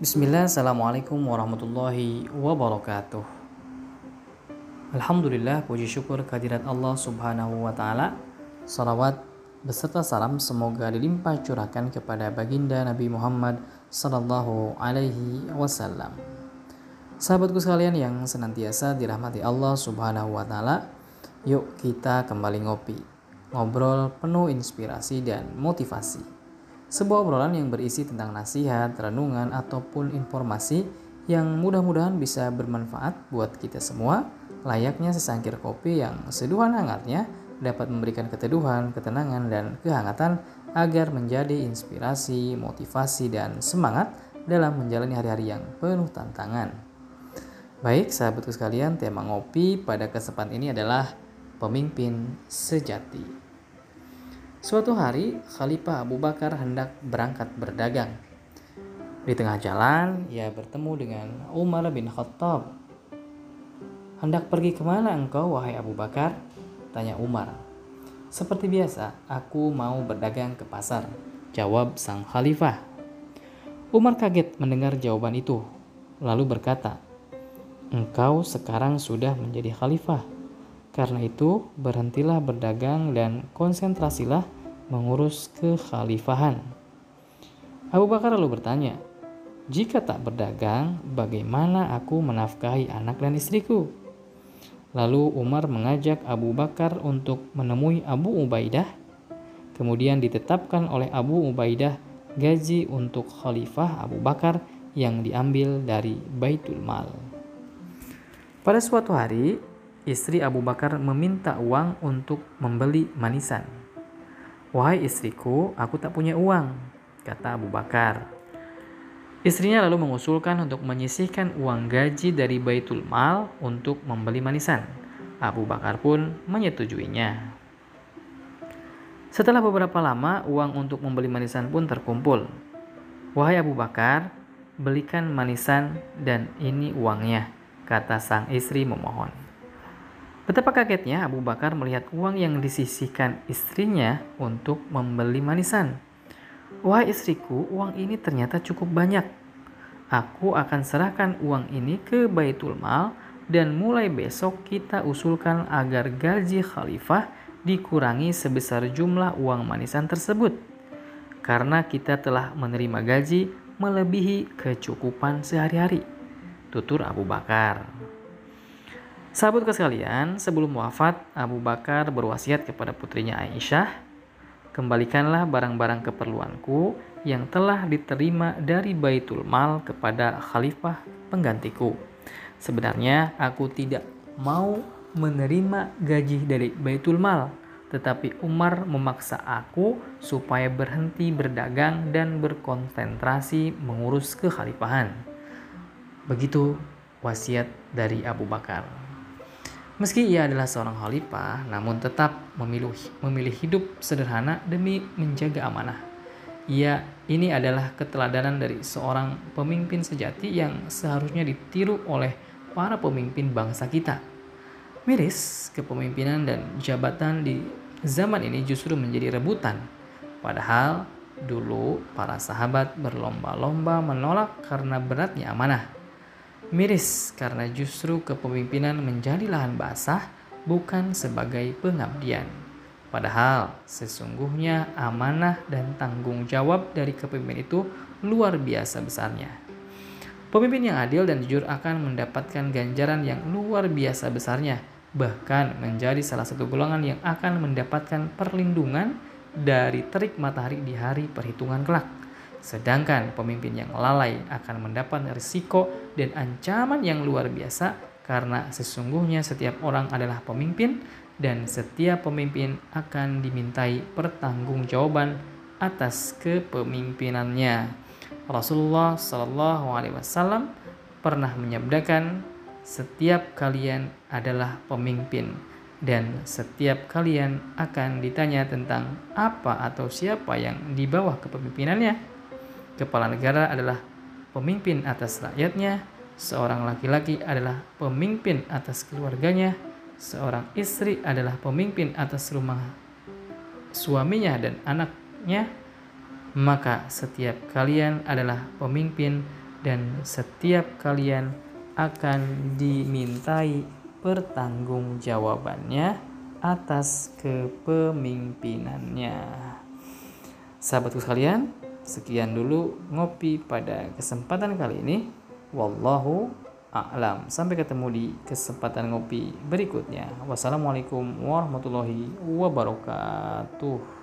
Bismillah, Assalamualaikum warahmatullahi wabarakatuh. Alhamdulillah, puji syukur kehadirat Allah subhanahu wa ta'ala. Salawat beserta salam semoga dilimpah curahkan kepada baginda Nabi Muhammad sallallahu alaihi wasallam. Sahabatku sekalian yang senantiasa dirahmati Allah subhanahu wa ta'ala, yuk kita kembali ngopi. Ngobrol penuh inspirasi dan motivasi sebuah obrolan yang berisi tentang nasihat, renungan, ataupun informasi yang mudah-mudahan bisa bermanfaat buat kita semua, layaknya sesangkir kopi yang seduhan hangatnya dapat memberikan keteduhan, ketenangan, dan kehangatan agar menjadi inspirasi, motivasi, dan semangat dalam menjalani hari-hari yang penuh tantangan. Baik, sahabatku sekalian, tema ngopi pada kesempatan ini adalah pemimpin sejati. Suatu hari, Khalifah Abu Bakar hendak berangkat berdagang. Di tengah jalan, ia bertemu dengan Umar bin Khattab. Hendak pergi ke mana engkau, wahai Abu Bakar? Tanya Umar. Seperti biasa, aku mau berdagang ke pasar, jawab sang khalifah. Umar kaget mendengar jawaban itu, lalu berkata, Engkau sekarang sudah menjadi khalifah karena itu, berhentilah berdagang dan konsentrasilah mengurus kekhalifahan. Abu Bakar lalu bertanya, "Jika tak berdagang, bagaimana aku menafkahi anak dan istriku?" Lalu Umar mengajak Abu Bakar untuk menemui Abu Ubaidah. Kemudian ditetapkan oleh Abu Ubaidah gaji untuk khalifah Abu Bakar yang diambil dari Baitul Mal. Pada suatu hari, istri Abu Bakar meminta uang untuk membeli manisan. Wahai istriku, aku tak punya uang, kata Abu Bakar. Istrinya lalu mengusulkan untuk menyisihkan uang gaji dari Baitul Mal untuk membeli manisan. Abu Bakar pun menyetujuinya. Setelah beberapa lama, uang untuk membeli manisan pun terkumpul. Wahai Abu Bakar, belikan manisan dan ini uangnya, kata sang istri memohon. Betapa kagetnya Abu Bakar melihat uang yang disisihkan istrinya untuk membeli manisan. Wahai istriku, uang ini ternyata cukup banyak. Aku akan serahkan uang ini ke Baitul Mal dan mulai besok kita usulkan agar gaji khalifah dikurangi sebesar jumlah uang manisan tersebut. Karena kita telah menerima gaji melebihi kecukupan sehari-hari. Tutur Abu Bakar. Sahabat sekalian, sebelum wafat, Abu Bakar berwasiat kepada putrinya Aisyah, "Kembalikanlah barang-barang keperluanku yang telah diterima dari Baitul Mal kepada khalifah penggantiku. Sebenarnya aku tidak mau menerima gaji dari Baitul Mal, tetapi Umar memaksa aku supaya berhenti berdagang dan berkonsentrasi mengurus kekhalifahan." Begitu wasiat dari Abu Bakar. Meski ia adalah seorang khalifah, namun tetap memilih, memilih hidup sederhana demi menjaga amanah. Ia ini adalah keteladanan dari seorang pemimpin sejati yang seharusnya ditiru oleh para pemimpin bangsa kita. Miris, kepemimpinan dan jabatan di zaman ini justru menjadi rebutan. Padahal dulu para sahabat berlomba-lomba menolak karena beratnya amanah. Miris karena justru kepemimpinan menjadi lahan basah bukan sebagai pengabdian. Padahal sesungguhnya amanah dan tanggung jawab dari kepemimpinan itu luar biasa besarnya. Pemimpin yang adil dan jujur akan mendapatkan ganjaran yang luar biasa besarnya, bahkan menjadi salah satu golongan yang akan mendapatkan perlindungan dari terik matahari di hari perhitungan kelak. Sedangkan pemimpin yang lalai akan mendapat risiko dan ancaman yang luar biasa karena sesungguhnya setiap orang adalah pemimpin dan setiap pemimpin akan dimintai pertanggungjawaban atas kepemimpinannya. Rasulullah Shallallahu Alaihi Wasallam pernah menyabdakan, setiap kalian adalah pemimpin dan setiap kalian akan ditanya tentang apa atau siapa yang di bawah kepemimpinannya. Kepala negara adalah pemimpin atas rakyatnya, seorang laki-laki adalah pemimpin atas keluarganya, seorang istri adalah pemimpin atas rumah suaminya dan anaknya, maka setiap kalian adalah pemimpin dan setiap kalian akan dimintai pertanggungjawabannya atas kepemimpinannya. Sahabatku sekalian, sekian dulu ngopi pada kesempatan kali ini. Wallahu a'lam. Sampai ketemu di kesempatan ngopi berikutnya. Wassalamualaikum warahmatullahi wabarakatuh.